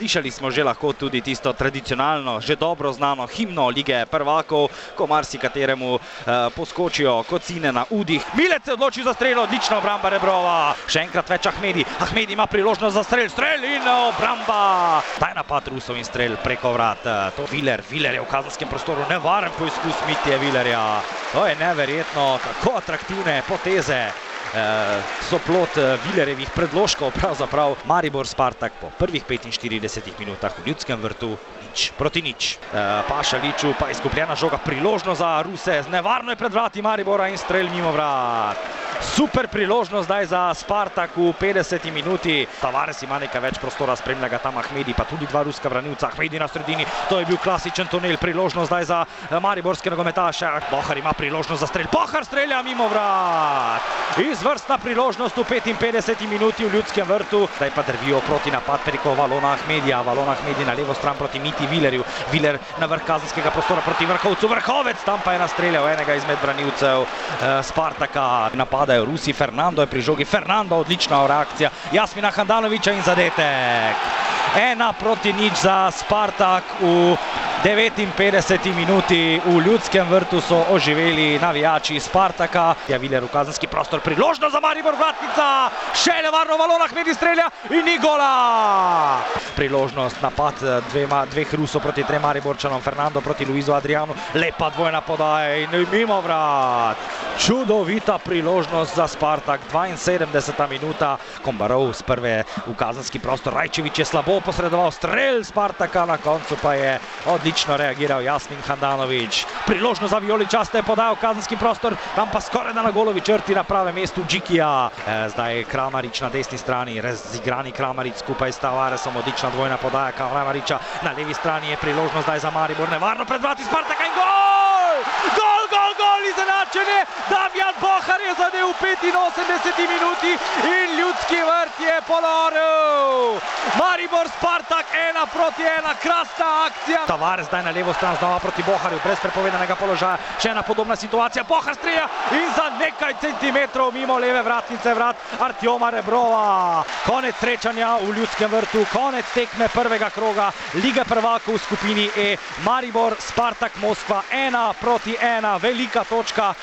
Slišali smo že lahko tudi tisto tradicionalno, že dobro znano himno lige prvakov, ko marsikateremu eh, poskočijo kocine na udih. Milec se odloči za strelo, odlična obramba Rebrova. Še enkrat več Ahmedi. Ahmedi ima priložnost za strel, strel in obramba. Taj napad Rusov in strel preko vrat. Eh, To Viler, Viler je v kazenskem prostoru, nevaren poizkus Mitje Vilerja. To je neverjetno, kako atraktivne poteze eh, so plot eh, Vilerjevih predložkov, pravzaprav Maribor Spartak po prvih 45 minutah v ljudskem vrtu nič proti nič. Eh, Paša Liču pa izgubljena žoga, priložnost za Ruse, nevarno je pred vrati Maribora in strel mimo vrat. Super priložnost zdaj za Spartak v 50 minuti. Tavares ima nekaj več prostora, spremlja ga tam Ahmedi, pa tudi dva ruska branilca. Ahmedi na sredini, to je bil klasičen tunel, priložnost zdaj za eh, mariborske nogometaše. Bohar ima priložnost za strel, Bohar strelja mimo vrat. Izvrstna priložnost v 55 minuti v ljudskem vrtu. Zdaj pa drvijo proti napad preko Valona Ahmedija. Valon Ahmedi na levo stran proti Miti Vilerju. Viler na vrh kazenskega prostora proti vrhovcu. Vrhovec tam pa je nastreljal enega izmed branilcev eh, Spartaka. Napadajo Rusi, Fernando je pri žogi. Fernando, odlična reakcija. Jasmina Handanoviča in zadetek. Ena proti nič za Spartak v 59 minuti. V ljudskem vrtu so oživeli navijači Spartaka. Je Viler v kazenski prostor, priložnost za Maribor vratnica, še nevarno Valona Hmedi strelja in ni gola. Priložnost, napad eh, dvema, dveh Rusov proti trem Mariborčanom, Fernando proti Luizu Adrianu, lepa dvojna podaja in mimo vrat. Čudovita priložnost za Spartak, 72 minuta, Kombarov z prve v kazenski prostor, Rajčevič je slabo posredoval strel Spartaka, na koncu pa je odlično reagiral Jasmin Handanovič. Priložnost za Vijoličaste je podal kazenski prostor, tam pa skoraj da na golovi črti na pravem mestu Džikija. E, zdaj Kramarič na desni strani, razigrani Kramarič skupaj s Tavaresom, odlična dvojna podaja Kramariča. Na levi strani je priložnost zdaj za Maribor, nevarno pred vrati Spartaka in gol! Gol, gol, gol, izenačenje! Damjan Bohar je zadev v 85 minuti in ljudski vrt je ponoril. Maribor Spartak ena proti ena, krasna akcija. Tavares zdaj na levo stran znova proti Boharju, brez prepovedanega položaja. Še ena podobna situacija, Bohar strelja in za nekaj centimetrov mimo leve vratnice vrat Artjoma Rebrova. Konec srečanja v ljudskem vrtu, konec tekme prvega kroga Lige prvakov v skupini E. Maribor, Spartak, Moskva, ena proti ena, velika točka.